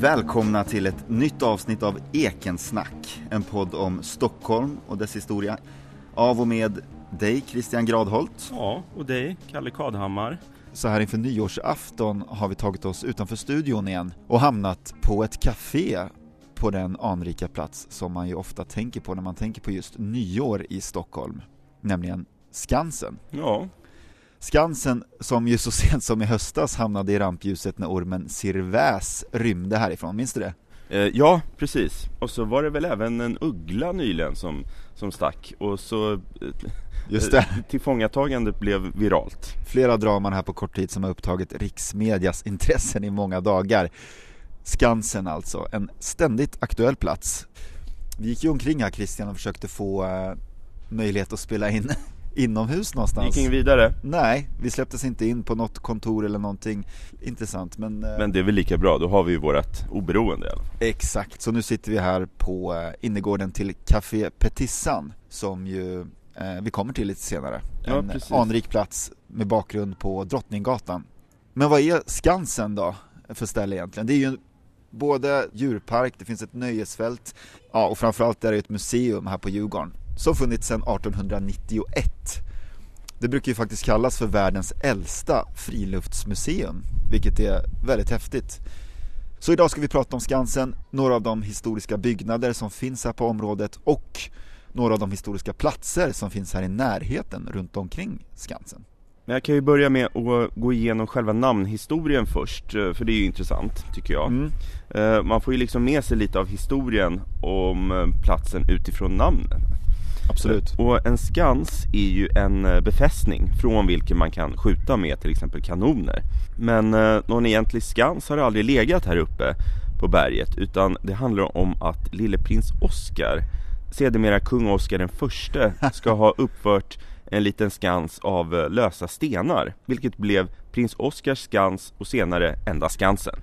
Välkomna till ett nytt avsnitt av Ekensnack, en podd om Stockholm och dess historia. Av och med dig Christian Gradholt. Ja, och dig Kalle Kadhammar. Så här inför nyårsafton har vi tagit oss utanför studion igen och hamnat på ett café på den anrika plats som man ju ofta tänker på när man tänker på just nyår i Stockholm, nämligen Skansen. Ja, Skansen som ju så sent som i höstas hamnade i rampljuset när ormen Sirväs rymde härifrån, minns du det? eh, ja precis. Och så var det väl även en uggla nyligen som, som stack och så eh, Just det. tillfångatagandet blev viralt. Flera draman här på kort tid som har upptagit riksmedias intressen i många dagar. Skansen alltså, en ständigt aktuell plats. Vi gick ju omkring här Christian och försökte få eh, möjlighet att spela in inomhus någonstans. Gick inget vidare, Nej, vi släpptes inte in på något kontor eller någonting intressant men, eh, men det är väl lika bra, då har vi ju vårat oberoende i alla fall. Exakt, så nu sitter vi här på eh, innergården till Café Petissan som ju eh, vi kommer till lite senare. Ja, en precis. anrik plats med bakgrund på Drottninggatan. Men vad är Skansen då för ställe egentligen? Det är ju både djurpark, det finns ett nöjesfält, ja och framförallt är det ett museum här på Djurgården som funnits sedan 1891. Det brukar ju faktiskt kallas för världens äldsta friluftsmuseum, vilket är väldigt häftigt. Så idag ska vi prata om Skansen, några av de historiska byggnader som finns här på området och några av de historiska platser som finns här i närheten runt omkring Skansen. Men jag kan ju börja med att gå igenom själva namnhistorien först, eh, för det är ju intressant tycker jag. Mm. Eh, Man får ju liksom med sig lite av historien om eh, platsen utifrån namnen. Absolut. Och en skans är ju en eh, befästning från vilken man kan skjuta med till exempel kanoner. Men eh, någon egentlig skans har aldrig legat här uppe på berget utan det handlar om att lille prins Oscar, sedermera kung Oscar den förste, ska ha uppfört en liten skans av eh, lösa stenar, vilket blev prins Oscars skans och senare enda Skansen.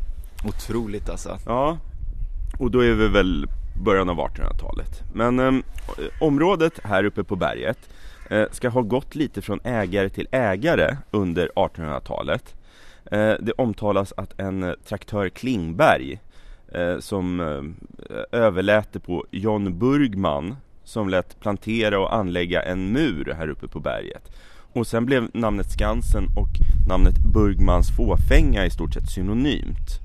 Otroligt alltså. Ja, och då är vi väl början av 1800-talet. Men eh, området här uppe på berget eh, ska ha gått lite från ägare till ägare under 1800-talet. Eh, det omtalas att en eh, traktör Klingberg eh, som eh, överlät det på John Burgman som lät plantera och anlägga en mur här uppe på berget. Och sen blev namnet Skansen och namnet Burgmans fåfänga i stort sett synonymt.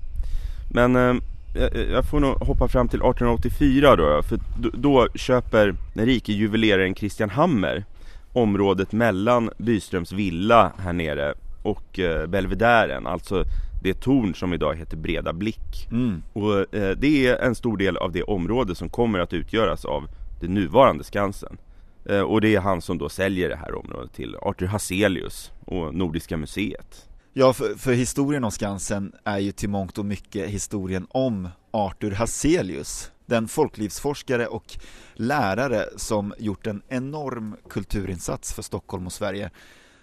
Men eh, jag- får nog hoppa fram till 1884 då, för då, då köper den rike juveleraren Christian Hammer området mellan Byströms villa här nere och eh, Belvedären, alltså det torn som idag heter Breda Blick. Mm. Och eh, det är en stor del av det område som kommer att utgöras av det nuvarande Skansen. Eh, och det är han som då säljer det här området till Arthur Hazelius och Nordiska museet. Ja, för, för historien om Skansen är ju till mångt och mycket historien om Arthur Hazelius. Den folklivsforskare och lärare som gjort en enorm kulturinsats för Stockholm och Sverige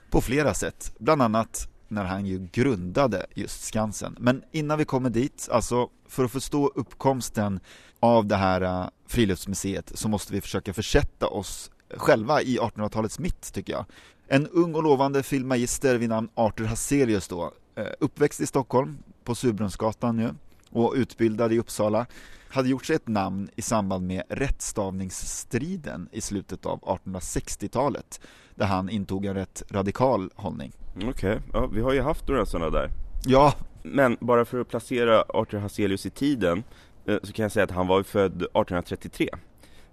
på flera sätt. Bland annat när han ju grundade just Skansen. Men innan vi kommer dit, alltså för att förstå uppkomsten av det här äh, friluftsmuseet så måste vi försöka försätta oss själva i 1800-talets mitt tycker jag. En ung och lovande filmmagister vid namn Arthur Hazelius då, eh, uppväxt i Stockholm på Surbrunnsgatan nu och utbildad i Uppsala, hade gjort sig ett namn i samband med rättstavningsstriden i slutet av 1860-talet där han intog en rätt radikal hållning. Okej, ja, vi har ju haft några sådana där. Ja, Men bara för att placera Arthur Hazelius i tiden eh, så kan jag säga att han var ju född 1833.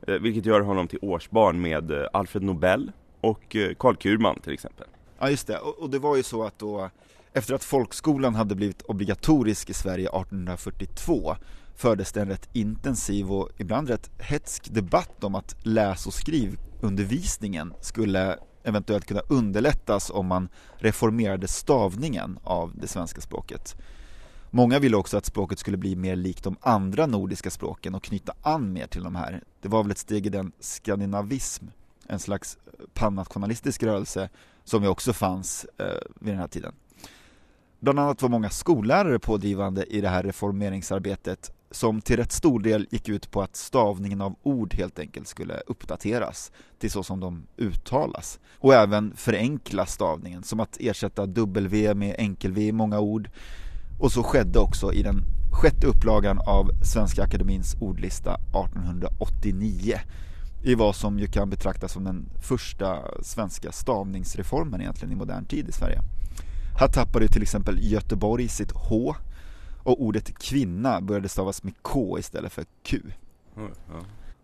eh, Vilket gör honom till årsbarn med Alfred Nobel och eh, Karl Kurman till exempel. Ja just det, och, och det var ju så att då efter att folkskolan hade blivit obligatorisk i Sverige 1842 fördes det en rätt intensiv och ibland rätt hetsk debatt om att läs och skrivundervisningen skulle eventuellt kunna underlättas om man reformerade stavningen av det svenska språket. Många ville också att språket skulle bli mer likt de andra nordiska språken och knyta an mer till de här. Det var väl ett steg i den skandinavism, en slags eh, pannationalistisk rörelse som ju också fanns eh, vid den här tiden. Bland annat var många skollärare pådrivande i det här reformeringsarbetet som till rätt stor del gick ut på att stavningen av ord helt enkelt skulle uppdateras till så som de uttalas och även förenkla stavningen som att ersätta W med enkel-V i många ord och så skedde också i den sjätte upplagan av Svenska Akademins ordlista 1889 i vad som ju kan betraktas som den första svenska stavningsreformen egentligen i modern tid i Sverige. Här tappade till exempel Göteborg sitt H och ordet kvinna började stavas med K istället för Q. Mm, ja.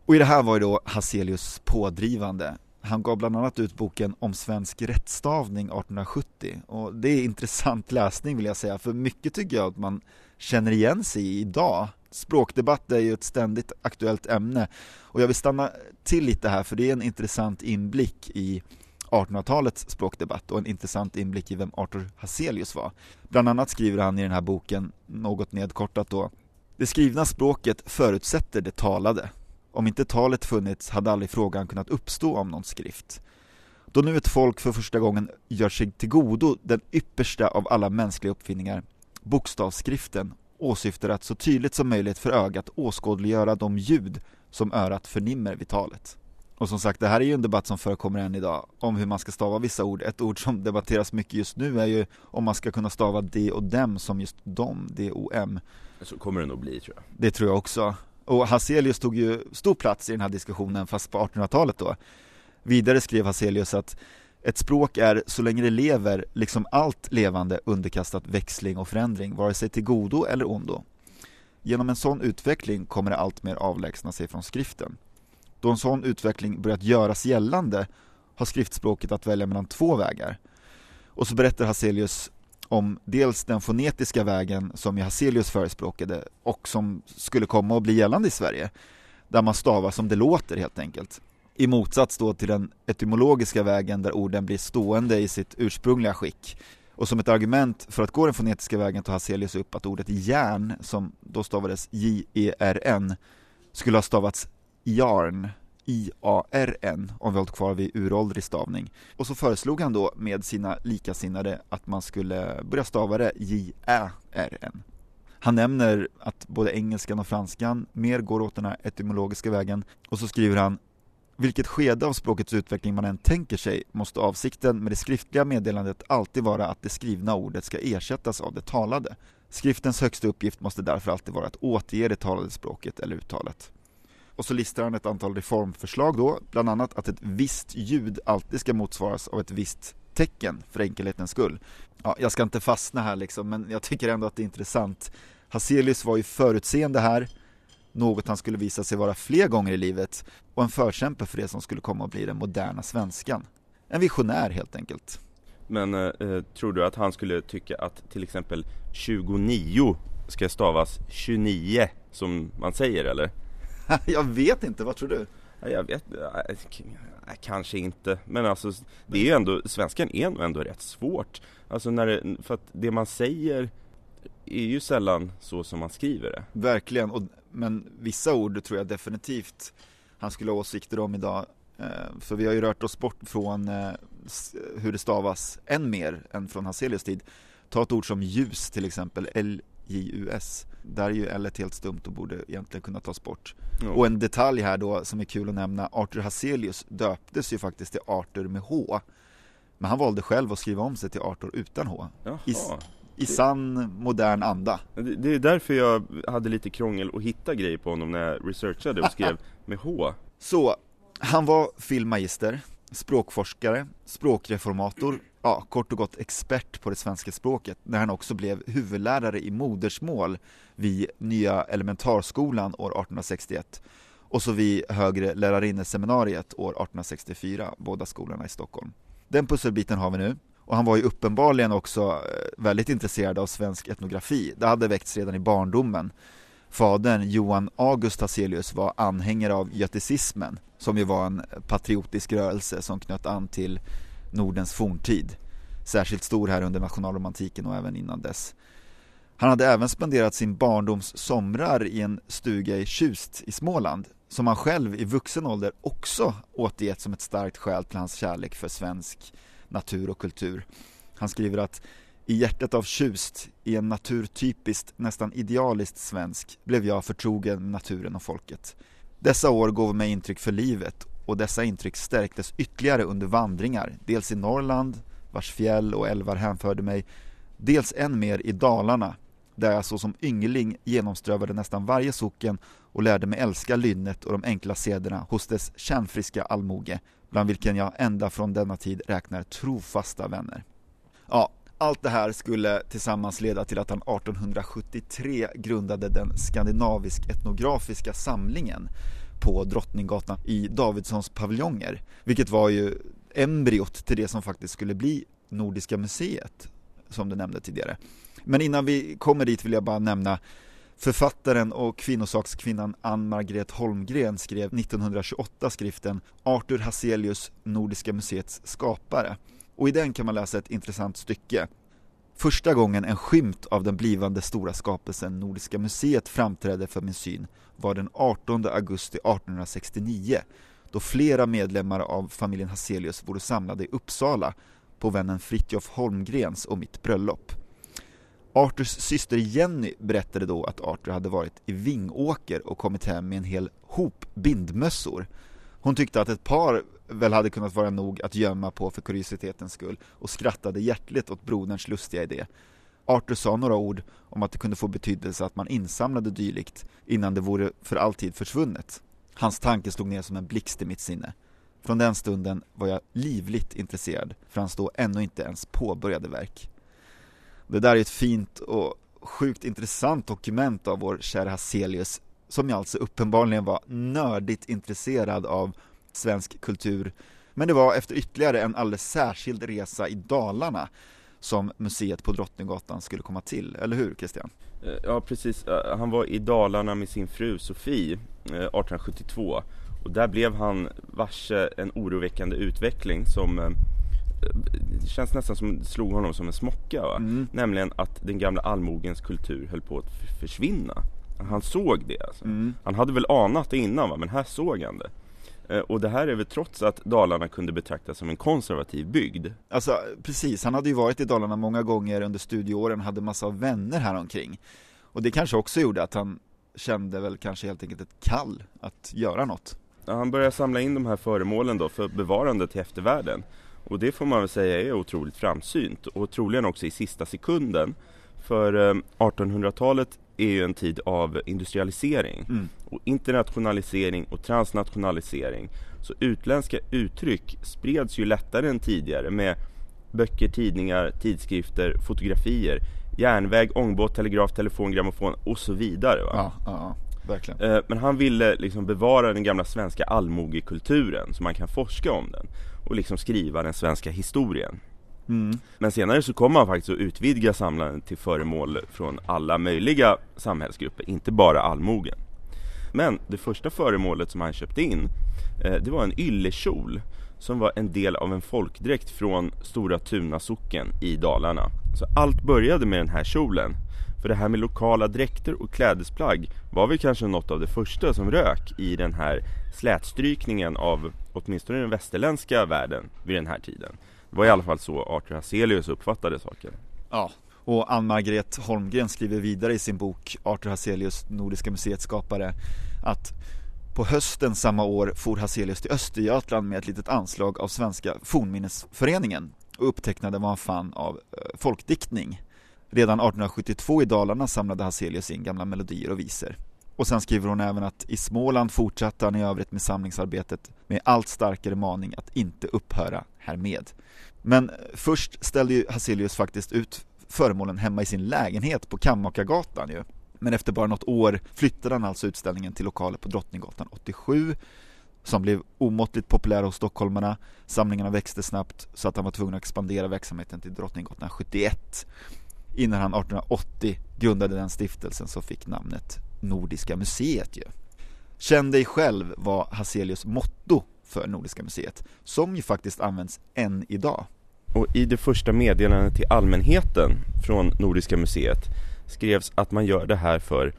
Och i det här var ju då Hazelius pådrivande. Han gav bland annat ut boken om svensk rättstavning 1870 och det är intressant läsning vill jag säga för mycket tycker jag att man känner igen sig i idag. Språkdebatt är ju ett ständigt aktuellt ämne och jag vill stanna till lite här för det är en intressant inblick i 1800-talets språkdebatt och en intressant inblick i vem Arthur Hazelius var. Bland annat skriver han i den här boken, något nedkortat då, det skrivna språket förutsätter det talade. Om inte talet funnits hade aldrig frågan kunnat uppstå om någon skrift. Då nu ett folk för första gången gör sig till godo den yppersta av alla mänskliga uppfinningar, bokstavsskriften, åsyftar att så tydligt som möjligt för ögat åskådliggöra de ljud som örat förnimmer vid talet. Och som sagt, det här är ju en debatt som förekommer än idag om hur man ska stava vissa ord. Ett ord som debatteras mycket just nu är ju om man ska kunna stava de och dem som just dom, D-O-M. Så kommer det nog bli tror jag. Det tror jag också. Och Hazelius tog ju stor plats i den här diskussionen fast på 1800-talet då. Vidare skrev Hazelius att ett språk är så länge det lever, liksom allt levande, underkastat växling och förändring, vare sig till godo eller ondo. Genom en sån utveckling kommer det allt mer avlägsna sig från skriften. Då en sån utveckling börjat göras gällande har skriftspråket att välja mellan två vägar. Och så berättar Hazelius om dels den fonetiska vägen som Hazelius förespråkade och som skulle komma att bli gällande i Sverige, där man stavar som det låter helt enkelt. I motsats då till den etymologiska vägen där orden blir stående i sitt ursprungliga skick. Och som ett argument för att gå den fonetiska vägen tar Hazelius upp att ordet järn, som då stavades J-E-R-N, skulle ha stavats jarn, I-A-R-N, om vi hållit kvar vid uråldrig stavning. Och så föreslog han då med sina likasinnade att man skulle börja stava det J-Ä-R-N. Han nämner att både engelskan och franskan mer går åt den här etymologiska vägen och så skriver han vilket skede av språkets utveckling man än tänker sig måste avsikten med det skriftliga meddelandet alltid vara att det skrivna ordet ska ersättas av det talade. Skriftens högsta uppgift måste därför alltid vara att återge det talade språket eller uttalet. Och så listar han ett antal reformförslag då, bland annat att ett visst ljud alltid ska motsvaras av ett visst tecken för enkelhetens skull. Ja, jag ska inte fastna här liksom, men jag tycker ändå att det är intressant. Hazelius var ju förutseende här, något han skulle visa sig vara fler gånger i livet och en förkämpe för det som skulle komma att bli den moderna svenskan. En visionär helt enkelt. Men eh, tror du att han skulle tycka att till exempel 29 ska stavas 29 som man säger eller? jag vet inte, vad tror du? Jag vet kanske inte, men alltså det är ju ändå, svenskan är nog ändå rätt svårt. Alltså när det, för att det man säger är ju sällan så som man skriver det. Verkligen, och, men vissa ord tror jag definitivt han skulle ha åsikter om idag. För vi har ju rört oss bort från hur det stavas än mer än från Hazelius tid. Ta ett ord som ljus till exempel, L-J-U-S. Där är ju L helt stumt och borde egentligen kunna tas bort. Ja. Och en detalj här då som är kul att nämna, Arthur Hazelius döptes ju faktiskt till Arthur med H. Men han valde själv att skriva om sig till Arthur utan H. I, I, sann modern anda. Det, det är därför jag hade lite krångel att hitta grejer på honom när jag researchade och skrev med H. Så, han var filmmagister, språkforskare, språkreformator, ja, kort och gott expert på det svenska språket när han också blev huvudlärare i modersmål vid Nya elementarskolan år 1861 och så vid Högre lärarinneseminariet år 1864, båda skolorna i Stockholm. Den pusselbiten har vi nu och han var ju uppenbarligen också eh, väldigt intresserad av svensk etnografi. Det hade väckts redan i barndomen. Fadern Johan August Hazelius var anhängare av göticismen som ju var en patriotisk rörelse som knöt an till Nordens forntid. Särskilt stor här under nationalromantiken och även innan dess. Han hade även spenderat sin barndoms somrar i en stuga i Tjust i Småland som han själv i vuxen ålder också återgett som ett starkt skäl till hans kärlek för svensk natur och kultur. Han skriver att i hjärtat av Tjust, i en natur typiskt, nästan idealiskt svensk, blev jag förtrogen med naturen och folket. Dessa år gav mig intryck för livet och dessa intryck stärktes ytterligare under vandringar, dels i Norrland, vars fjäll och älvar hänförde mig, dels än mer i Dalarna, där jag såsom yngling genomströvade nästan varje socken och lärde mig älska lynnet och de enkla sederna hos dess kärnfriska allmoge, bland vilken jag ända från denna tid räknar trofasta vänner. Ja, allt det här skulle tillsammans leda till att han 1873 grundade den skandinavisk-etnografiska samlingen på Drottninggatan i Davidssons paviljonger, vilket var ju embryot till det som faktiskt skulle bli Nordiska museet, som du nämnde tidigare. Men innan vi kommer dit vill jag bara nämna Författaren och kvinnosakskvinnan Ann-Margret Holmgren skrev 1928 skriften Arthur Hazelius, Nordiska museets skapare. Och i den kan man läsa ett intressant stycke. Första gången en skymt av den blivande stora skapelsen Nordiska museet framträdde för min syn var den 18 augusti 1869 då flera medlemmar av familjen Hazelius vore samlade i Uppsala på vännen Fritjof Holmgrens och mitt bröllop. Arthurs syster Jenny berättade då att Arthur hade varit i Vingåker och kommit hem med en hel hop bindmössor. Hon tyckte att ett par väl hade kunnat vara nog att gömma på för kuriositetens skull och skrattade hjärtligt åt broderns lustiga idé. Arthur sa några ord om att det kunde få betydelse att man insamlade dylikt innan det vore för alltid försvunnet. Hans tanke slog ner som en blixt i mitt sinne. Från den stunden var jag livligt intresserad för hans då ännu inte ens påbörjade verk. Det där är ett fint och sjukt intressant dokument av vår kära Hazelius som ju alltså uppenbarligen var nördigt intresserad av svensk kultur. Men det var efter ytterligare en alldeles särskild resa i Dalarna som museet på Drottninggatan skulle komma till, eller hur Christian? Eh, ja precis, eh, han var i Dalarna med sin fru Sofie eh, 1872 och där blev han varse en oroväckande utveckling som det känns nästan som det slog honom som en smocka. Va? Mm. Nämligen att den gamla allmogens kultur höll på att försvinna. Han såg det alltså. Mm. Han hade väl anat det innan va? men här såg han det. Eh, och det här är väl trots att Dalarna kunde betraktas som en konservativ bygd. Alltså precis, han hade ju varit i Dalarna många gånger under studieåren, hade massa vänner här omkring. Och det kanske också gjorde att han kände väl kanske helt enkelt ett kall att göra något. Ja, han började samla in de här föremålen då för bevarande till eftervärlden. Och det får man väl säga är otroligt framsynt och troligen också i sista sekunden. För 1800-talet eh, är ju en tid av industrialisering mm. och internationalisering och transnationalisering. Så utländska uttryck spreds ju lättare än tidigare med böcker, tidningar, tidskrifter, fotografier, järnväg, ångbåt, telegraf, telefon, grammofon och så vidare. Ja, ja, verkligen. Eh, men han ville liksom bevara den gamla svenska allmogekulturen så man kan forska om den och liksom skriva den svenska historien. Mm. Men senare så kommer man faktiskt att utvidga samlandet till föremål från alla möjliga samhällsgrupper, inte bara allmogen. Men det första föremålet som han köpte in, eh, det var en yllekjol som var en del av en folkdräkt från Stora Tuna socken i Dalarna. Så allt började med den här kjolen. För det här med lokala dräkter och klädesplagg var väl kanske något av det första som rök i den här slätstrykningen av åtminstone den västerländska världen vid den här tiden. Det var i alla fall så Arthur Hazelius uppfattade saken. Ja, och Ann-Margret Holmgren skriver vidare i sin bok Arthur Hazelius, Nordiska museets skapare, att på hösten samma år for Hazelius till Östergötland med ett litet anslag av Svenska fornminnesföreningen och upptecknade vad han fann av eh, folkdiktning. Redan 1872 i Dalarna samlade Hazelius in gamla melodier och visor. Och sen skriver hon även att i Småland fortsatte han i övrigt med samlingsarbetet med allt starkare maning att inte upphöra härmed. Men först ställde ju Hazelius faktiskt ut föremålen hemma i sin lägenhet på Kammakargatan ju. Men efter bara något år flyttade han alltså utställningen till lokaler på Drottninggatan 87 som blev omåttligt populära hos stockholmarna. Samlingarna växte snabbt så att han var tvungen att expandera verksamheten till Drottninggatan 71 innan han 1880 grundade den stiftelsen som fick namnet Nordiska museet ju. Känn dig själv var Hazelius motto för Nordiska museet, som ju faktiskt används än idag. Och i det första meddelandet till allmänheten från Nordiska museet skrevs att man gör det här för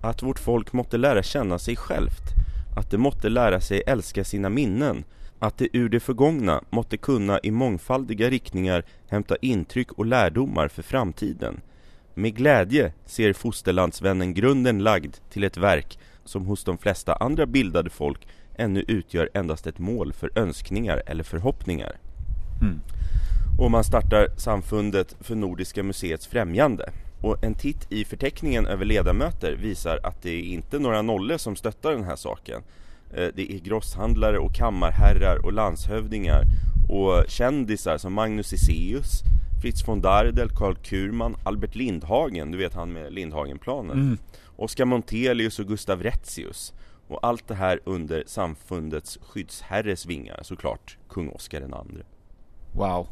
att vårt folk måtte lära känna sig självt, att det måtte lära sig älska sina minnen, att det ur det förgångna måtte kunna i mångfaldiga riktningar hämta intryck och lärdomar för framtiden. Med glädje ser fosterlandsvännen grunden lagd till ett verk som hos de flesta andra bildade folk ännu utgör endast ett mål för önskningar eller förhoppningar. Mm. Och man startar Samfundet för Nordiska museets främjande. och en titt i förteckningen över ledamöter visar att det är inte några nollor som stöttar den här saken. Eh, det är grosshandlare och kammarherrar och landshövdingar och kändisar som Magnus Iseus, Fritz von Dardel, Karl Kurman, Albert Lindhagen, du vet han med Lindhagenplanen, mm. Oskar Montelius och Gustav Retzius. Och allt det här under samfundets skyddsherres vingar, såklart kung den andre. Wow.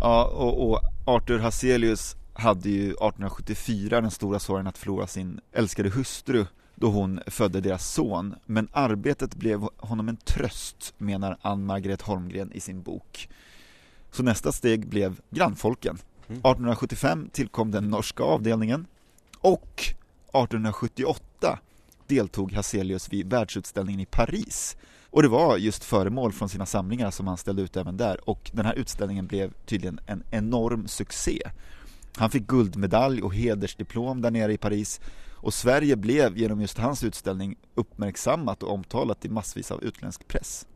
Ja, och, och Arthur Hazelius hade ju 1874 den stora sorgen att förlora sin älskade hustru då hon födde deras son. Men arbetet blev honom en tröst, menar Ann-Margret Holmgren i sin bok. Så nästa steg blev grannfolken. 1875 mm. tillkom den norska avdelningen och 1878 deltog Hazelius vid världsutställningen i Paris. Och det var just föremål från sina samlingar som han ställde ut även där och den här utställningen blev tydligen en enorm succé. Han fick guldmedalj och hedersdiplom där nere i Paris och Sverige blev genom just hans utställning uppmärksammat och omtalat i massvis av utländsk press.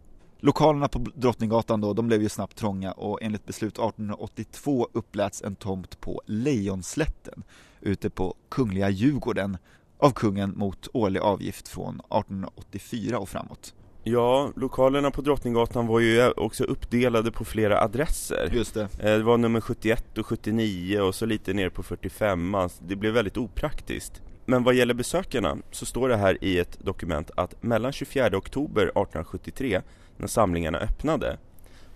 Lokalerna på Drottninggatan då, de blev ju snabbt trånga och enligt beslut 1882 uppläts en tomt på Lejonslätten ute på Kungliga Djurgården av kungen mot årlig avgift från 1884 och framåt. Ja, lokalerna på Drottninggatan var ju också uppdelade på flera adresser. Just det. Eh, det var nummer 71 och 79 och så lite ner på 45. Det blev väldigt opraktiskt. Men vad gäller besökarna så står det här i ett dokument att mellan 24 oktober 1873 när samlingarna öppnade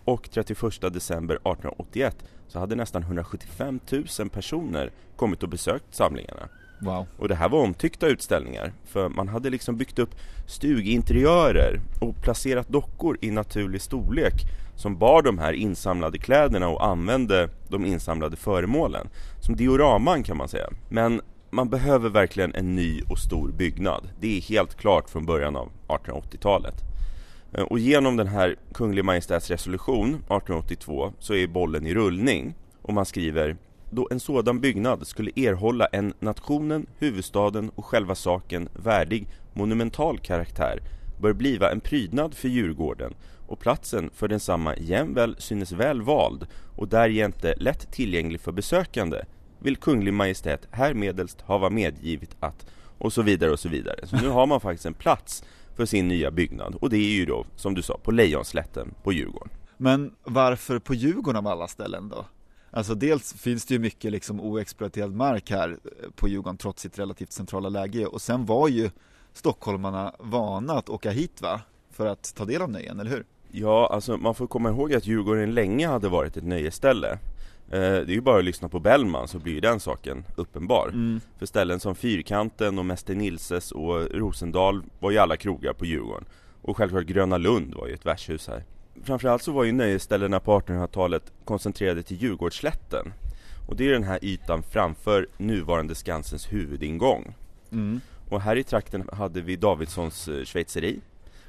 och 31 december 1881 så hade nästan 175 000 personer kommit och besökt samlingarna. Wow. Och det här var omtyckta utställningar för man hade liksom byggt upp stuginteriörer och placerat dockor i naturlig storlek som bar de här insamlade kläderna och använde de insamlade föremålen. Som dioraman kan man säga. Men man behöver verkligen en ny och stor byggnad. Det är helt klart från början av 1880-talet. Eh, och genom den här Kunglig Majestäts resolution 1882 så är bollen i rullning och man skriver då en sådan byggnad skulle erhålla en nationen, huvudstaden och själva saken värdig monumental karaktär bör bliva en prydnad för Djurgården och platsen för densamma jämväl synes väl vald och därjämte lätt tillgänglig för besökande vill Kunglig Majestät härmedelst hava medgivit att och så vidare och så vidare. Så nu har man faktiskt en plats för sin nya byggnad och det är ju då, som du sa, på Lejonslätten på Djurgården. Men varför på Djurgården av alla ställen då? Alltså dels finns det ju mycket liksom oexploaterad mark här eh, på Djurgården trots sitt relativt centrala läge och sen var ju stockholmarna vana att åka hit va? För att ta del av nöjen, eller hur? Ja, alltså man får komma ihåg att Djurgården länge hade varit ett nöjesställe. Eh, det är ju bara att lyssna på Bellman så blir ju den saken uppenbar. Mm. För ställen som Fyrkanten och Mäster Nilses och Rosendal var ju alla krogar på Djurgården. Och självklart Gröna Lund var ju ett värdshus här framförallt så var ju nöjesställena på 1800-talet koncentrerade till Djurgårdsslätten. Och det är den här ytan framför nuvarande Skansens huvudingång. Mm. Och här i trakten hade vi Davidssons eh, schweizeri,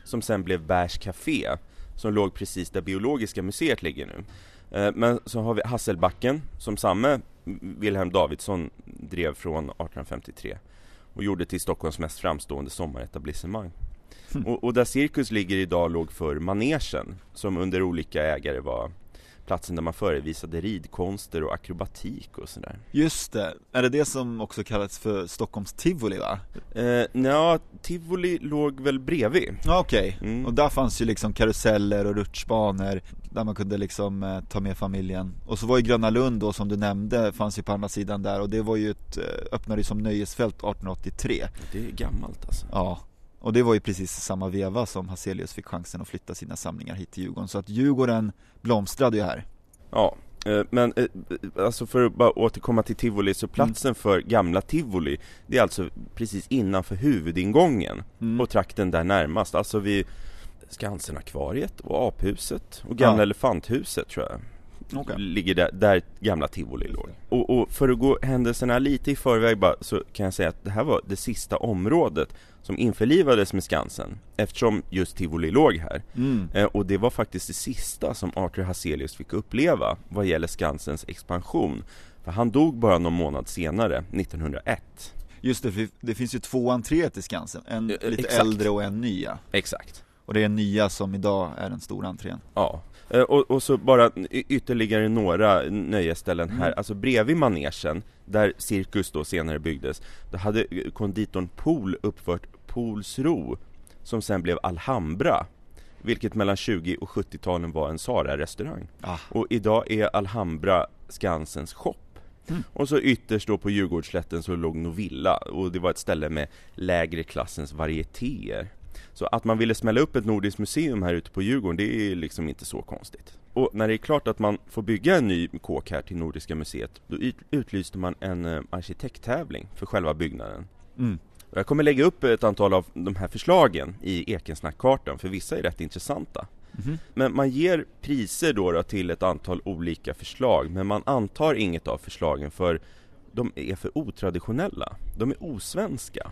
som sen blev Bergs Café, som låg precis där Biologiska museet ligger nu. Eh, men så har vi Hasselbacken, som samme Wilhelm Davidsson drev från 1853 och gjorde till Stockholms mest framstående sommaretablissemang. Och, och, där Cirkus ligger idag låg för manegen som under olika ägare var platsen där man förevisade ridkonster och akrobatik och sådär. Just det, är det det som också kallas för Stockholms tivoli va? Eh, ja, tivoli låg väl bredvid. Okej, okay. mm. och där fanns ju liksom karuseller och rutschbanor där man kunde liksom eh, ta med familjen. Och så var ju Gröna Lund då som du nämnde, fanns ju på andra sidan där och det var ju ett, eh, öppnade ju som nöjesfält 1883. Det är gammalt alltså. Ja, och det var ju precis samma veva som Hazelius fick chansen att flytta sina samlingar hit till Djurgården. Så att Djurgården blomstrade ju här. Ja, eh, men eh, alltså för att bara återkomma till Tivoli, så platsen mm. för gamla Tivoli Det är alltså precis innanför huvudingången mm. och trakten där närmast, alltså vid Skansen-akvariet och aphuset och gamla ja. elefanthuset tror jag okay. Ligger där, där gamla Tivoli låg och, och, för att gå händelserna lite i förväg bara, så kan jag säga att det här var det sista området som införlivades med Skansen eftersom just Tivoli låg här. Mm. Eh, och det var faktiskt det sista som Arthur Hazelius fick uppleva vad gäller Skansens expansion. För han dog bara någon månad senare, 1901. Just det, för det finns ju två entréer till Skansen, en lite Exakt. äldre och en nya. Exakt. Och det är nya som idag är den stora entrén. Ja, eh, och, och så bara ytterligare några nöjesställen här, mm. alltså bredvid manegen där Cirkus då senare byggdes, då hade konditorn Pool uppfört Poolsro som sen blev Alhambra vilket mellan 20 och 70-talen var en Sara-restaurang. Ah. Och idag är Alhambra Skansens shop. Mm. Och så ytterst då på Djurgårdsslätten så låg Novilla och det var ett ställe med lägre klassens varietéer. Så att man ville smälla upp ett nordiskt museum här ute på Djurgården, det är liksom inte så konstigt. Och när det är klart att man får bygga en ny kåk här till Nordiska museet, då utlyste man en eh, arkitekttävling för själva byggnaden. Mm. Jag kommer lägga upp ett antal av de här förslagen i Ekensnackkartan, för vissa är rätt intressanta. Mm. Men man ger priser då, då, till ett antal olika förslag, men man antar inget av förslagen för de är för otraditionella. De är osvenska.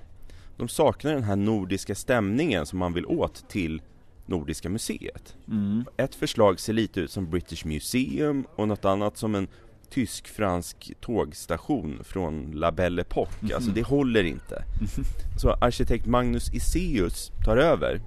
De saknar den här nordiska stämningen som man vill åt till Nordiska museet. Mm. Ett förslag ser lite ut som British Museum och något annat som en tysk-fransk tågstation från La Belle Époque. Mm. Alltså det håller inte. Så arkitekt Magnus Iseus tar över.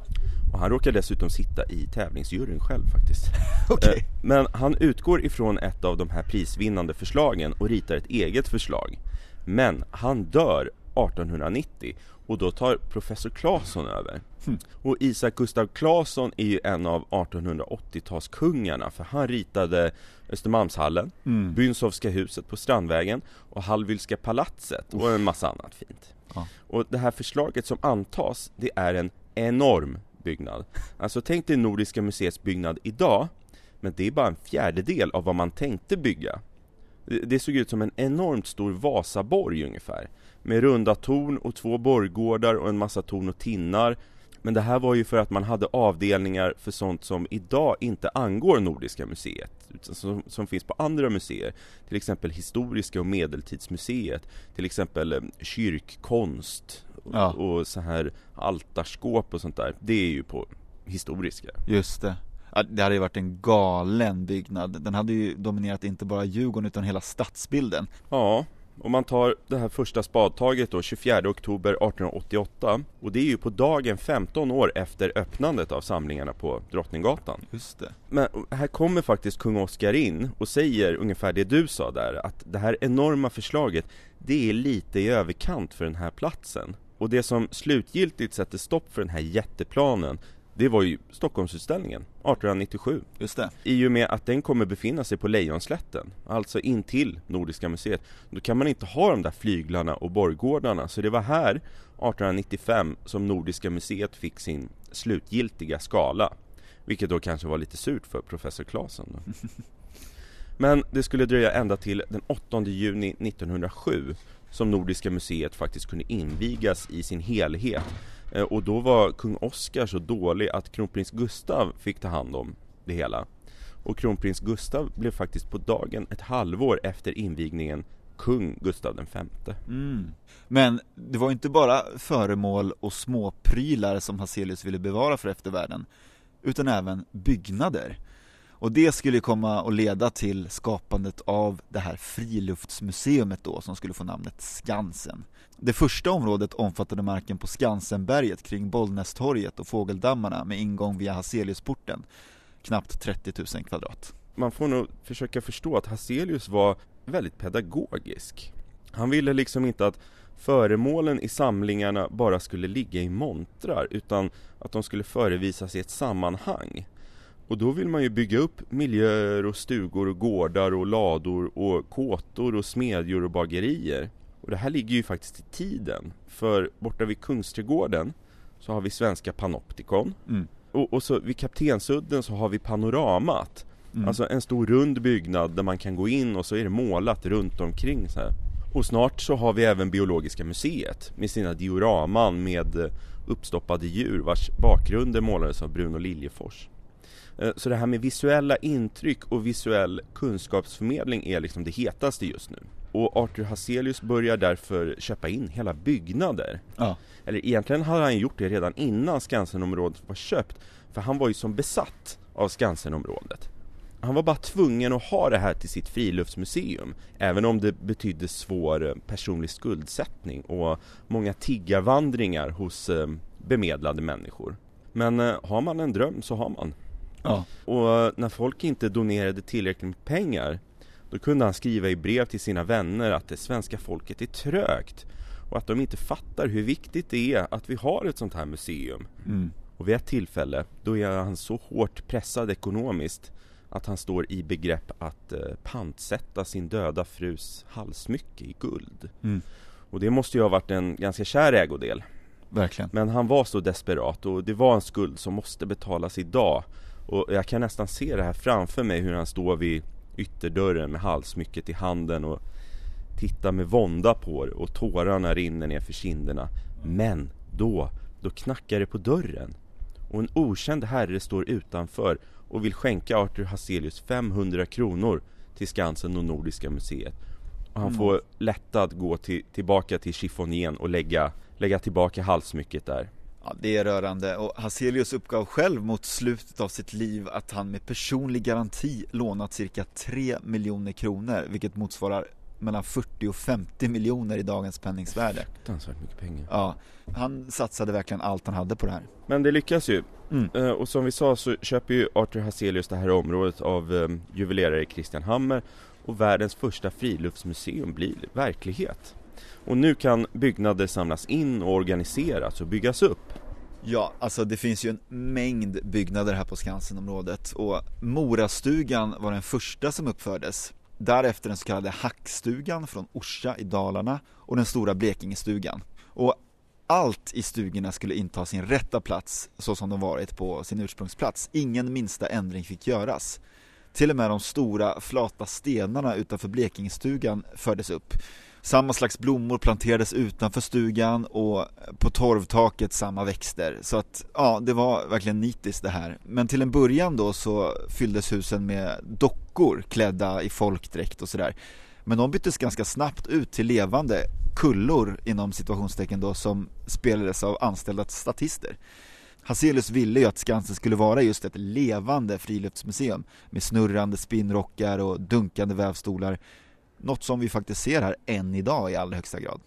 Och han råkar dessutom sitta i tävlingsjuryn själv faktiskt. okay. Eh, men han utgår ifrån ett av de här prisvinnande förslagen och ritar ett eget förslag. Men han dör 1890 och då tar professor Claesson över. Mm. Och Isak Gustav Claesson är ju en av 1880-talskungarna för han ritade Östermalmshallen, mm. Bynsovska huset på Strandvägen och Hallwylska palatset och en massa annat fint. Ja. Och det här förslaget som antas, det är en enorm byggnad. Alltså tänk dig Nordiska museets byggnad idag, men det är bara en fjärdedel av vad man tänkte bygga. Det såg ut som en enormt stor Vasaborg ungefär med runda torn och två borggårdar och en massa torn och tinnar. Men det här var ju för att man hade avdelningar för sånt som idag inte angår Nordiska museet, utan som, som finns på andra museer. Till exempel Historiska och Medeltidsmuseet, till exempel eh, kyrkkonst ja. och, och så här altarskåp och sånt där. Det är ju på Historiska. Just det. Det hade ju varit en galen byggnad. Den hade ju dominerat inte bara Djurgården utan hela stadsbilden. Ja, om man tar det här första spadtaget då, 24 oktober 1888 och det är ju på dagen 15 år efter öppnandet av samlingarna på Drottninggatan. Just det. Men här kommer faktiskt kung Oscar in och säger ungefär det du sa där, att det här enorma förslaget, det är lite i överkant för den här platsen. Och det som slutgiltigt sätter stopp för den här jätteplanen det var ju Stockholmsutställningen 1897. Just det. I och med att den kommer befinna sig på Lejonslätten, alltså intill Nordiska museet. Då kan man inte ha de där flyglarna och borggårdarna, så det var här 1895 som Nordiska museet fick sin slutgiltiga skala. Vilket då kanske var lite surt för professor Claesson. Men det skulle dröja ända till den 8 juni 1907 som Nordiska museet faktiskt kunde invigas i sin helhet Eh, och då var kung Oscar så dålig att kronprins Gustav fick ta hand om det hela. Och kronprins Gustav blev faktiskt på dagen ett halvår efter invigningen kung Gustav den femte. Mm. Men det var inte bara föremål och småprylar som Hazelius ville bevara för eftervärlden, utan även byggnader. Och det skulle komma att leda till skapandet av det här friluftsmuseet då som skulle få namnet Skansen. Det första området omfattade marken på Skansenberget kring Bollnästorget och Fågeldammarna med ingång via Hazeliusporten, knappt 30 000 kvadrat. Man får nog försöka förstå att Hazelius var väldigt pedagogisk. Han ville liksom inte att föremålen i samlingarna bara skulle ligga i montrar utan att de skulle förevisas i ett sammanhang. Och då vill man ju bygga upp miljöer och stugor och gårdar och lador och kåtor och smedjor och bagerier. Och det här ligger ju faktiskt i tiden. För borta vid Kungsträdgården så har vi Svenska Panoptikon. Mm. Och, och, så vid Kaptensudden så har vi Panoramat. Mm. Alltså en stor rund byggnad där man kan gå in och så är det målat runt omkring så här. Och snart så har vi även Biologiska museet med sina dioraman med uppstoppade djur vars bakgrunder målades av Bruno Liljefors. Eh, så det här med visuella intryck och visuell kunskapsförmedling är liksom det hetaste just nu. Och Arthur Hazelius börjar därför köpa in hela byggnader. Ja. Eller egentligen hade han gjort det redan innan Skansenområdet var köpt. För han var ju som besatt av Skansenområdet. Han var bara tvungen att ha det här till sitt friluftsmuseum. Även om det betydde svår eh, personlig skuldsättning och många tiggarvandringar hos eh, bemedlade människor. Men har man en dröm så har man. Ja. Och när folk inte donerade tillräckligt med pengar då kunde han skriva i brev till sina vänner att det svenska folket är trögt och att de inte fattar hur viktigt det är att vi har ett sånt här museum. Mm. Och vid ett tillfälle, då är han så hårt pressad ekonomiskt att han står i begrepp att eh, pantsätta sin döda frus halssmycke i guld. Mm. Och det måste ju ha varit en ganska kär ägodel. Verkligen. Men han var så desperat och det var en skuld som måste betalas idag. Och jag kan nästan se det här framför mig hur han står vid ytterdörren med halssmycket i handen och tittar med vånda på det och tårarna rinner ner för kinderna. Men då, då knackar det på dörren. Och en okänd herre står utanför och vill skänka Arthur Hazelius 500 kronor till Skansen och Nordiska museet. Och han Mm. får lättad gå till, tillbaka till chiffonieren och lägga, lägga tillbaka halssmycket där. Ja, det är rörande och Hazelius uppgav själv mot slutet av sitt liv att han med personlig garanti lånat cirka 3 miljoner kronor vilket motsvarar mellan 40 och 50 miljoner i dagens penningsvärde. Fruktansvärt mycket pengar. Ja, han satsade verkligen allt han hade på det här. Men det lyckas ju. Mm. Eh, Och som vi sa så köper ju Arthur Hazelius det här området av eh, juvelerare Christian Hammer och världens första friluftsmuseum blir verklighet. Och nu kan byggnader samlas in och organiseras och byggas upp. Ja, alltså det finns ju en mängd byggnader här på Skansenområdet och Morastugan var den första som uppfördes. Därefter den så kallade Hackstugan från Orsa i Dalarna och den stora Blekingestugan. Och allt i stugorna skulle inta sin rätta plats så som de varit på sin ursprungsplats. Ingen minsta ändring fick göras. Till och med de stora flata stenarna utanför Blekingestugan fördes upp. Samma slags blommor planterades utanför stugan och på torvtaket samma växter. Så att ja, det var verkligen nitiskt det här. Men till en början då så fylldes husen med dockor klädda i folkdräkt och sådär. Men de byttes ganska snabbt ut till levande kullor inom situationstecken då som spelades av anställda statister. Hazelius ville ju att Skansen skulle vara just ett levande friluftsmuseum med snurrande spinnrockar och dunkande vävstolar. Något som vi faktiskt ser här än idag i allra högsta grad.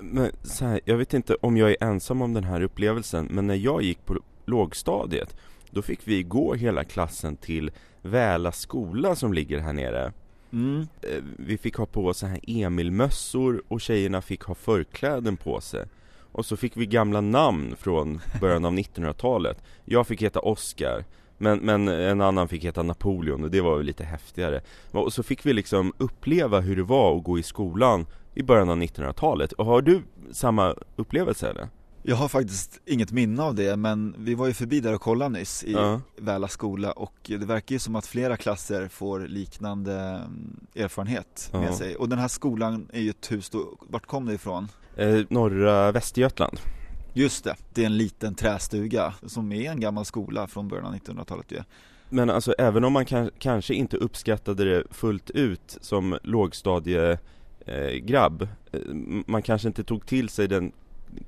Men så här, jag vet inte om jag är ensam om den här upplevelsen, men när jag gick på lågstadiet, då fick vi gå hela klassen till Väla skola som ligger här nere. Mm. Eh, Vi fick ha på oss så här Emilmössor och tjejerna fick ha förkläden på sig. Och så fick vi gamla namn från början av 1900-talet. Jag fick heta Oscar, men, men en annan fick heta Napoleon och det var väl lite häftigare. Och så fick vi liksom uppleva hur det var att gå i skolan i början av 1900-talet. Och har du samma upplevelse eller? Jag har faktiskt inget minne av det men vi var ju förbi där och kollade nyss i Ja. Väla skola och det verkar ju som att flera klasser får liknande mm, erfarenhet med sig. Och den här skolan är ju ett hus då, vart kom det ifrån? Eh, norra Västergötland. Just det, det är en liten trästuga som är en gammal skola från början av 1900-talet ju. Men alltså även om man kan, kanske inte uppskattade det fullt ut som lågstadiegrabb eh, eh, Man kanske inte tog till sig den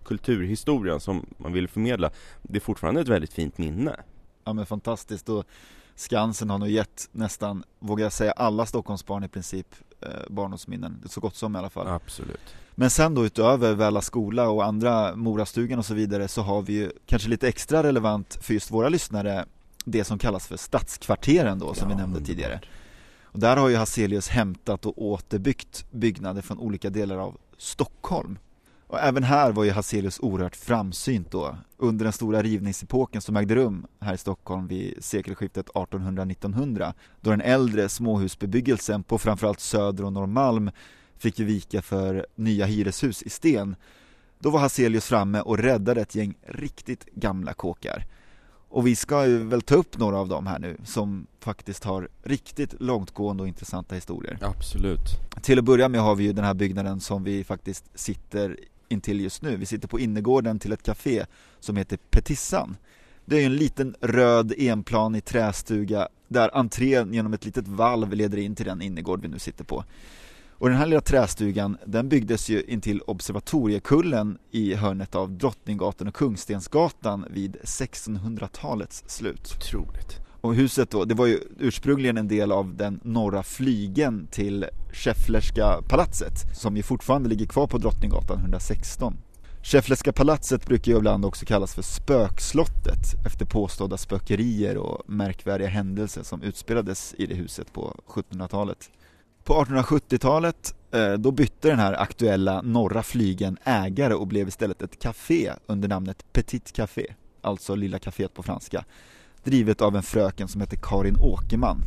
kulturhistorien som man ville förmedla Det är fortfarande ett väldigt fint minne Ja men fantastiskt och Skansen har nog gett nästan, vågar jag säga, alla Stockholmsbarn i princip eh, barndomsminnen, så gott som i alla fall. Absolut Men sen då utöver Väla skola och andra Morastugan och så vidare så har vi ju kanske lite extra relevant för just våra lyssnare det som kallas för stadskvarteren då som vi Ja, nämnde underbart. tidigare. Och där har ju Hazelius hämtat och återbyggt byggnader från olika delar av Stockholm. Och även här var ju Hazelius oerhört framsynt då. Under den stora rivningsepoken som ägde rum här i Stockholm vid sekelskiftet 1800-1900 då den äldre småhusbebyggelsen på framförallt Söder och Norrmalm fick ju vika för nya hyreshus i sten. Då var Hazelius framme och räddade ett gäng riktigt gamla kåkar. Och vi ska ju väl ta upp några av dem här nu som faktiskt har riktigt långtgående och intressanta historier. Absolut Till att börja med har vi ju den här byggnaden som vi faktiskt sitter intill just nu. Vi sitter på innergården till ett café som heter Petissan. Det är en liten röd enplanig trästuga där entrén genom ett litet valv leder in till den innergård vi nu sitter på. Och den här lilla trästugan den byggdes ju intill Observatoriekullen i hörnet av Drottninggatan och Kungstensgatan vid 1600-talets slut. Otroligt och huset då, det var ju ursprungligen en del av den norra flygen till Schefflerska palatset som ju fortfarande ligger kvar på Drottninggatan 116. Schäfflerska palatset brukar ju ibland också kallas för spökslottet efter påstådda spökerier och märkvärdiga händelser som utspelades i det huset på 1700-talet. På 1870-talet eh, då bytte den här aktuella norra flygen ägare och blev istället ett café under namnet Petit Café, alltså Lilla Caféet på franska, drivet av en fröken som hette Karin Åkerman.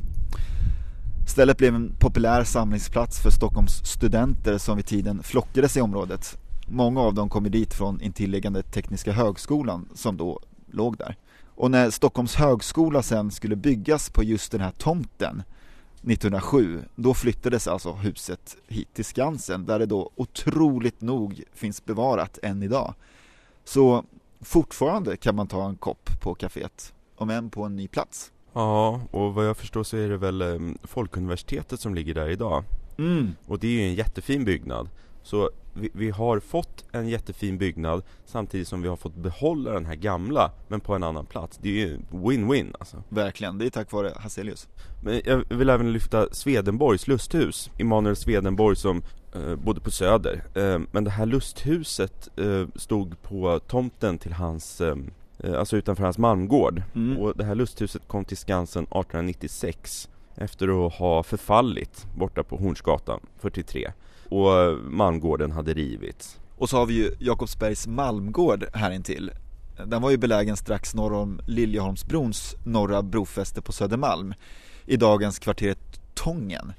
Stället blev en populär samlingsplats för Stockholms studenter som vid tiden flockades i området. Många av dem kom dit från intilliggande Tekniska högskolan som då låg där. Och när Stockholms högskola sen skulle byggas på just den här tomten 1907, då flyttades alltså huset hit till Skansen där det då otroligt nog finns bevarat än idag. Så fortfarande kan man ta en kopp på kaféet, om än på en ny plats. Ja, och vad jag förstår så är det väl eh, Folkuniversitetet som ligger där idag. Mm. Och det är ju en jättefin byggnad. Så vi, vi, har fått en jättefin byggnad samtidigt som vi har fått behålla den här gamla men på en annan plats. Det är ju win-win alltså. Verkligen, det är tack vare Hazelius. Men jag vill även lyfta Swedenborgs lusthus. Immanuel Swedenborg som eh, bodde på Söder. Eh, men det här lusthuset eh, stod på tomten till hans eh, Alltså utanför hans Malmgård. Mm. Och det här lusthuset kom till Skansen 1896 efter att ha förfallit borta på Hornsgatan 43 och Malmgården hade rivits. Och så har vi ju Jakobsbergs Malmgård här intill. Den var ju belägen strax norr om Liljeholmsbrons norra brofäste på Södermalm i dagens kvarteret Tången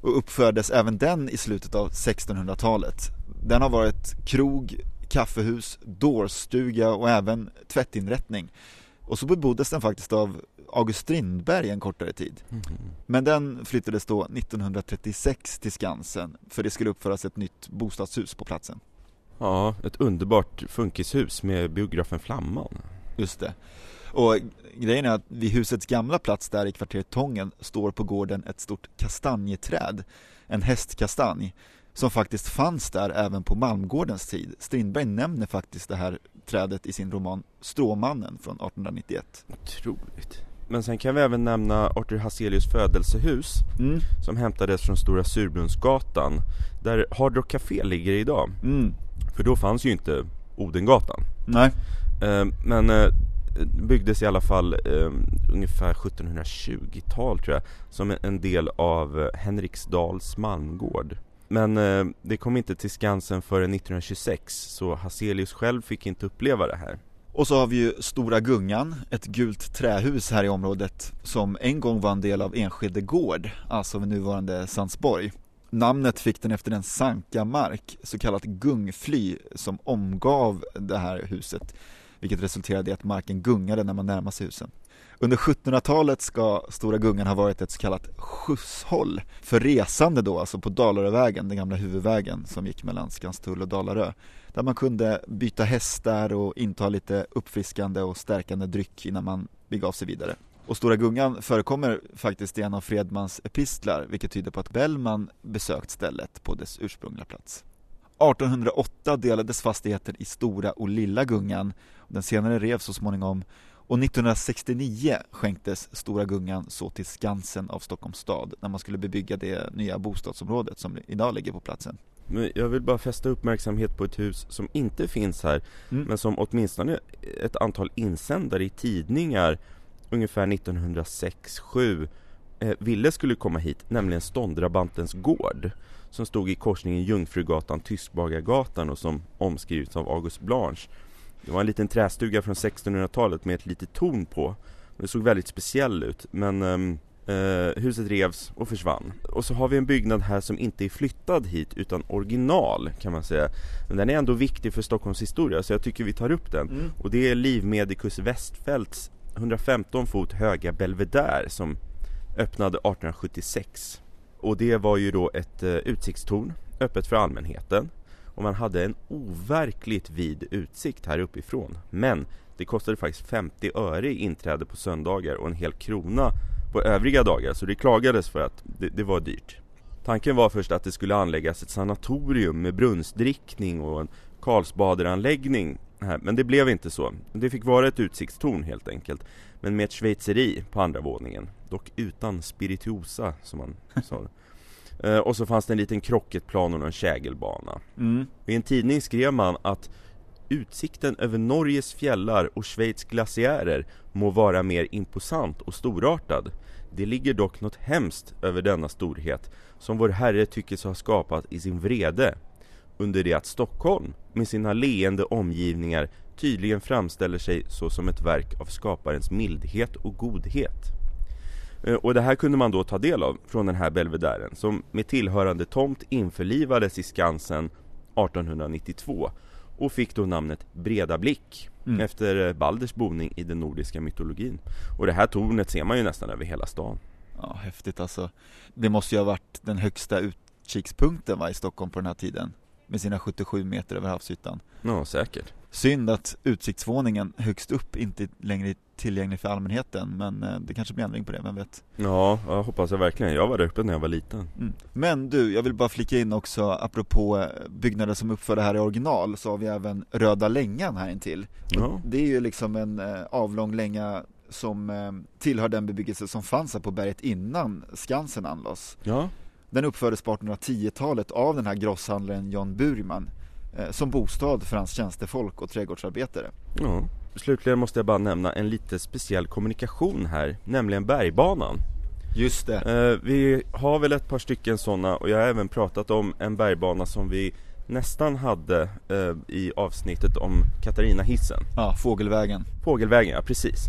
och uppfördes även den i slutet av 1600-talet. Den har varit krog, kaffehus, dårstuga och även tvättinrättning. Och så beboddes den faktiskt av August Strindberg en kortare tid. Mm. Men den flyttades då 1936 till Skansen för det skulle uppföras ett nytt bostadshus på platsen. Ja, ett underbart funkishus med biografen Flamman. Just det. Och grejen är att vid husets gamla plats där i kvarteret Tången står på gården ett stort kastanjeträd, en hästkastanj, som faktiskt fanns där även på Malmgårdens tid. Strindberg nämner faktiskt det här trädet i sin roman Stråmannen från 1891. Otroligt. Men sen kan vi även nämna Arthur Hazelius födelsehus mm. Som hämtades från Stora Surbrunnsgatan Där Hard Rock Café ligger idag mm. För då fanns ju inte Odengatan Nej eh, Men eh, byggdes i alla fall eh, ungefär 1720-tal tror jag Som en del av Henriksdals Malmgård men eh, det kom inte till Skansen förrän 1926 så Hazelius själv fick inte uppleva det här och så har vi ju Stora Gungan, ett gult trähus här i området som en gång var en del av Enskede gård, alltså vid nuvarande Sandsborg. Namnet fick den efter en sankamark, så kallat gungfly, som omgav det här huset, vilket resulterade i att marken gungade när man närmade sig husen. Under 1700-talet ska Stora Gungan ha varit ett så kallat skjutshåll för resande då, alltså på Dalarövägen, den gamla huvudvägen som gick mellan Skanstull och Dalarö. Där man kunde byta hästar och inta lite uppfriskande och stärkande dryck innan man begav sig vidare. Och Stora Gungan förekommer faktiskt i en av Fredmans epistlar, vilket tyder på att Bellman besökt stället på dess ursprungliga plats. 1808 delades fastigheten i Stora och Lilla Gungan. Den senare revs så småningom och 1969 skänktes Stora Gungan så till Skansen av Stockholms stad när man skulle bebygga det nya bostadsområdet som idag ligger på platsen. Men jag vill bara fästa uppmärksamhet på ett hus som inte finns här mm. men som åtminstone ett antal insändare i tidningar ungefär 1906-7 eh, ville skulle komma hit, nämligen Ståndrabantens gård som stod i korsningen Jungfrugatan Tyskbagargatan och som omskrivits av August Blanche det var en liten trästuga från 1600-talet med ett litet torn på. Det såg väldigt speciell ut men um, uh, huset revs och försvann. Och så har vi en byggnad här som inte är flyttad hit utan original kan man säga. Men den är ändå viktig för Stockholms historia så jag tycker vi tar upp den. Mm. Och det är Livmedikus Westfälts 115 fot höga belvedär som öppnade 1876. Och det var ju då ett uh, utsiktstorn öppet för allmänheten och man hade en overkligt vid utsikt här uppifrån. Men det kostade faktiskt 50 öre i inträde på söndagar och en hel krona på övriga dagar så det klagades för att det, det var dyrt. Tanken var först att det skulle anläggas ett sanatorium med brunnsdrickning och en Karlsbaderanläggning här, men det blev inte så. Det fick vara ett utsiktstorn helt enkelt, men med ett schweizeri på andra våningen. Dock utan spirituosa som man sa. Eh, och så fanns det en liten krocketplan och en kägelbana. Mm. I en tidning skrev man att utsikten över Norges fjällar och Schweiz glaciärer må vara mer imposant och storartad. Det ligger dock något hemskt över denna storhet som vår Herre tyckes ha skapat i sin vrede. Under det att Stockholm med sina leende omgivningar tydligen framställer sig så som ett verk av skaparens mildhet och godhet. Eh, och det här kunde man då ta del av från den här belvedären som med tillhörande tomt införlivades i Skansen 1892 och fick då namnet Breda Blick mm. efter eh, Balders boning i den nordiska mytologin. Och det här tornet ser man ju nästan över hela stan. Ja, häftigt alltså. Det måste ju ha varit den högsta utkikspunkten va, i Stockholm på den här tiden med sina 77 meter över havsytan. Ja, säkert. Synd att utsiktsvåningen högst upp inte längre är tillgänglig för allmänheten men eh, det kanske blir ändring på det, vem vet? Ja, jag hoppas jag verkligen. Jag var där uppe när jag var liten. Mm. Men du, jag vill bara flika in också apropå eh, byggnader som uppförda här i original så har vi även Röda Längan här intill. Ja. Det är ju liksom en eh, avlång länga som tillhör den bebyggelse som fanns här på berget innan Skansen anlades. Ja. Den uppfördes på 1810-talet av den här grosshandlaren John Burman eh, som bostad för hans tjänstefolk och trädgårdsarbetare. Ja. Slutligen måste jag bara nämna en lite speciell kommunikation här, nämligen bergbanan. Just det. Eh, vi har väl ett par stycken sådana och jag har även pratat om en bergbana som vi nästan hade eh, i avsnittet om Katarina hissen. Ja, Fågelvägen. Fågelvägen, ja precis.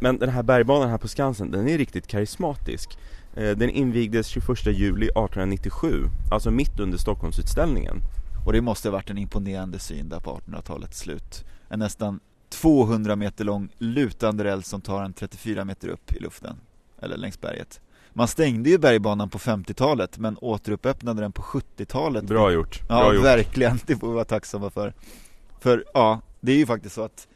Men den här bergbanan här på Skansen, den är riktigt karismatisk. Eh, den invigdes 21 juli 1897, alltså mitt under Stockholmsutställningen. Och det måste ha varit en imponerande syn där på 1800-talets slut. En nästan 200 meter lång lutande räls som tar en 34 meter upp i luften, eller längs berget. Man stängde ju bergbanan på 50-talet men återuppäppnade den på 70-talet. Bra gjort. Bra ja, gjort. verkligen. Det får vi vara tacksamma för. För ja, det är ju faktiskt så att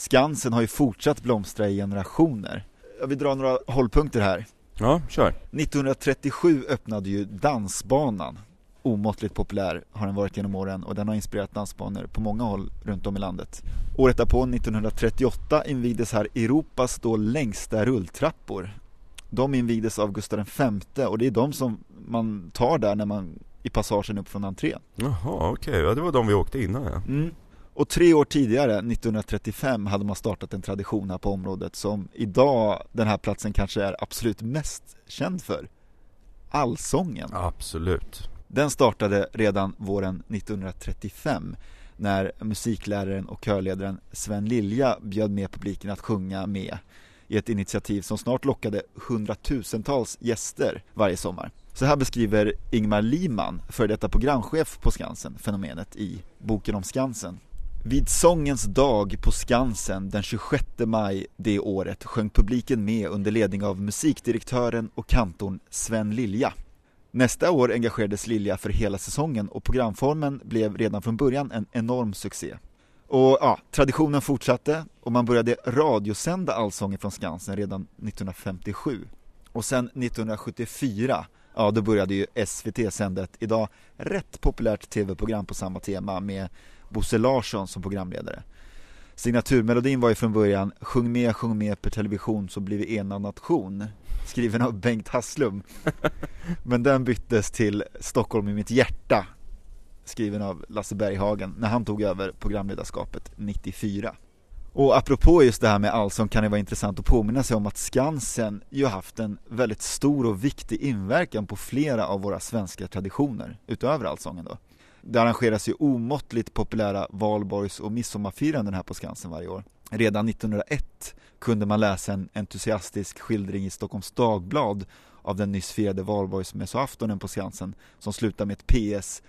Skansen har ju fortsatt blomstra i generationer. Jag vill dra några hållpunkter här. Ja, kör. 1937 öppnade ju Dansbanan. Omåttligt populär har den varit genom åren och den har inspirerat dansbanor på många håll runt om i landet. Året därpå, 1938, invigdes här Europas då längsta rulltrappor. De invigdes av Gustav V och det är de som man tar där när man i passagen upp från entrén. Jaha, okej. Okay. Ja, det var de vi åkte innan ja. Mm. Och tre år tidigare, 1935, hade man startat en tradition här på området som idag den här platsen kanske är absolut mest känd för. Allsången. Absolut. Den startade redan våren 1935 när musikläraren och körledaren Sven Lilja bjöd med publiken att sjunga med i ett initiativ som snart lockade hundratusentals gäster varje sommar. Så här beskriver Ingmar Liman, före detta programchef på Skansen, fenomenet i boken om Skansen. Vid sångens dag på Skansen den 26 maj det året sjöng publiken med under ledning av musikdirektören och kantorn Sven Lilja. Nästa år engagerades Lilja för hela säsongen och programformen blev redan från början en enorm succé. Och ja, traditionen fortsatte och man började radiosända Allsången från Skansen redan 1957. Och sen 1974, ja då började ju SVT sända ett idag rätt populärt tv-program på samma tema med Bosse Larsson som programledare. Signaturmelodin var ju från början Sjung med, sjung med per television så blir vi enad nation Skriven av Bengt Hasslum Men den byttes till Stockholm i mitt hjärta Skriven av Lasse Berghagen när han tog över programledarskapet 94 och apropå just det här med allsång kan det vara intressant att påminna sig om att Skansen ju haft en väldigt stor och viktig inverkan på flera av våra svenska traditioner utöver allsången då. Det arrangeras ju omåttligt populära valborgs och midsommarfiranden här på Skansen varje år. Redan 1901 kunde man läsa en entusiastisk skildring i Stockholms Dagblad av den nyss firade valborgsmässoaftonen på Skansen som slutar med ett PS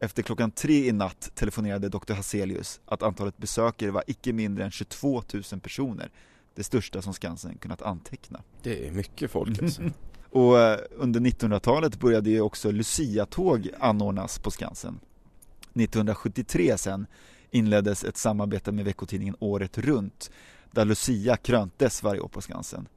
efter klockan tre i natt telefonerade Dr. Hazelius att antalet besökare var icke mindre än 22 000 personer. Det största som Skansen kunnat anteckna. Det är mycket folk alltså. Och eh, under 1900-talet började ju också Lucia-tåg anordnas på Skansen. 1973 sen inleddes ett samarbete med veckotidningen Året Runt där Lucia kröntes varje år på Skansen.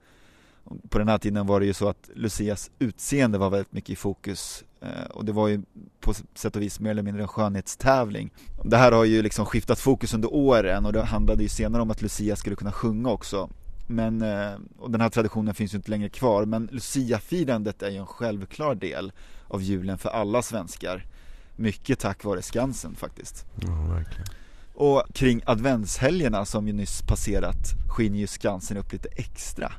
På den här tiden var det ju så att Lucias utseende var väldigt mycket i fokus eh, och det var ju på sätt och vis mer eller mindre en skönhetstävling. Det här har ju liksom skiftat fokus under åren och det handlade ju senare om att Lucia skulle kunna sjunga också. Men, eh, och den här traditionen finns ju inte längre kvar men Lucia-firandet är ju en självklar del av julen för alla svenskar. Mycket tack vare Skansen faktiskt. Ja, verkligen. Och kring adventshelgerna som vi nyss passerat skiner ju Skansen upp lite extra.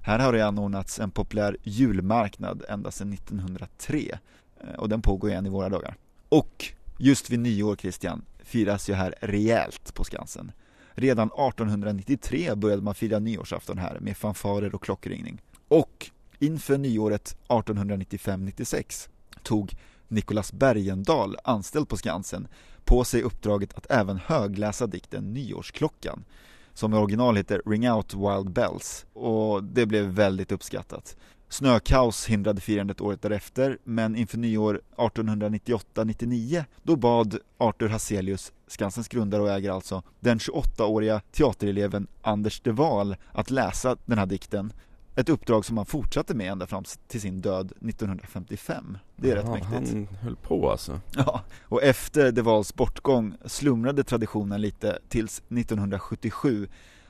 Här har det anordnats en populär julmarknad ända sedan 1903 eh, och den pågår än i våra dagar. Och just vid nyår Christian firas ju här rejält på Skansen. Redan 1893 började man fira nyårsafton här med fanfarer och klockringning. Och inför nyåret 1895-96 tog Nicolas Bergendahl, anställd på Skansen, på sig uppdraget att även högläsa dikten Nyårsklockan som i original heter Ring Out Wild Bells och det blev väldigt uppskattat. Snökaos hindrade firandet året därefter, men inför nyår 1898-99 då bad Arthur Hazelius, Skansens grundare och ägare alltså, den 28-åriga teatereleven Anders de Waal att läsa den här dikten ett uppdrag som han fortsatte med ända fram till sin död 1955. Det är ja, rätt mäktigt. Han höll på alltså. Ja, och efter De Waals bortgång slumrade traditionen lite tills 1977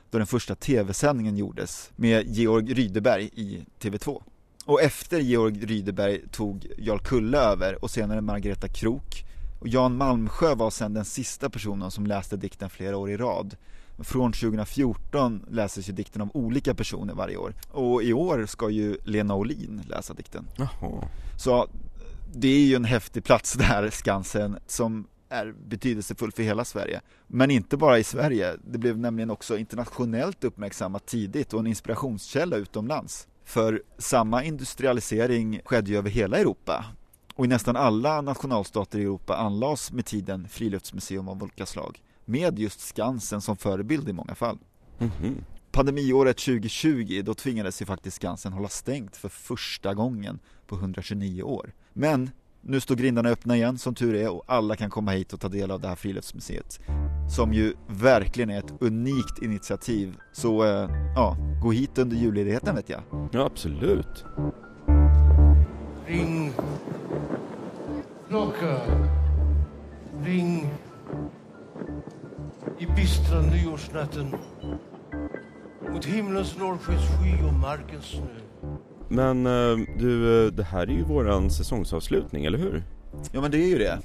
då den första tv-sändningen gjordes med Georg Rydeberg i TV2. Och efter Georg Rydeberg tog Jarl Kulle över och senare Margareta Krok och Jan Malmsjö var sedan den sista personen som läste dikten flera år i rad. Från 2014 läses ju dikten av olika personer varje år. Och i år ska ju Lena Olin läsa dikten. Jaha. Så det är ju en häftig plats där, Skansen, som är betydelsefull för hela Sverige. Men inte bara i Sverige, det blev nämligen också internationellt uppmärksammat tidigt och en inspirationskälla utomlands. För samma industrialisering skedde ju över hela Europa. Och i nästan alla nationalstater i Europa anlades med tiden friluftsmuseum av olika slag med just Skansen som förebild i många fall. Mm -hmm. Pandemiåret 2020, då tvingades ju faktiskt Skansen hålla stängt för första gången på 129 år. Men nu står grindarna öppna igen som tur är och alla kan komma hit och ta del av det här friluftsmuseet. Som ju verkligen är ett unikt initiativ. Så eh, ja, gå hit under julledigheten vet jag. Ja, absolut. Ring klocka. Ring bistra nyårsnatten mot himlens norrskenssky och markens snö. Men eh, du, eh, det här är ju våran säsongsavslutning, eller hur? Ja men det är ju det.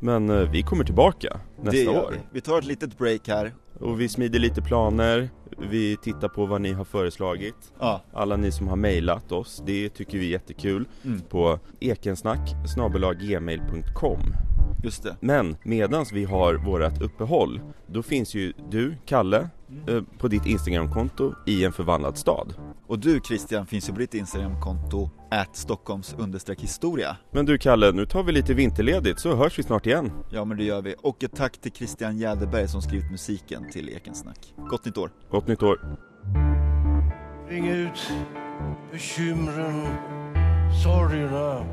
Men eh, vi kommer tillbaka nästa år. Vi. vi tar ett litet break här. Och vi smider lite planer, vi tittar på vad ni har föreslagit. Ja. Alla ni som har mejlat oss, det tycker vi är jättekul. Mm. På ekensnack gmail.com Just det. Men medans vi har vårat uppehåll, då finns ju du, Kalle, mm. eh, på ditt Instagramkonto i en förvandlad stad. Och du Christian finns ju på ditt Instagramkonto, at Stockholms historia. Men du Kalle, nu tar vi lite vinterledigt så hörs vi snart igen. Ja men det gör vi. Och ett tack till Christian Jäderberg som skrivit musiken till Ekensnack. Gott nytt år! Gott nytt år! Ring ut bekymren, sorgerna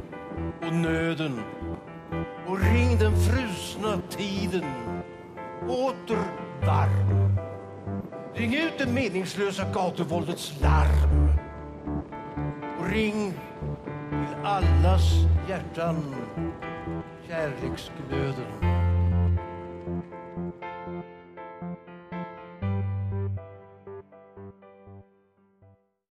och nöden och ring den frusna tiden åter varm. Ring ut det meningslösa gatuvåldets larm och ring till allas hjärtan kärleksglöden.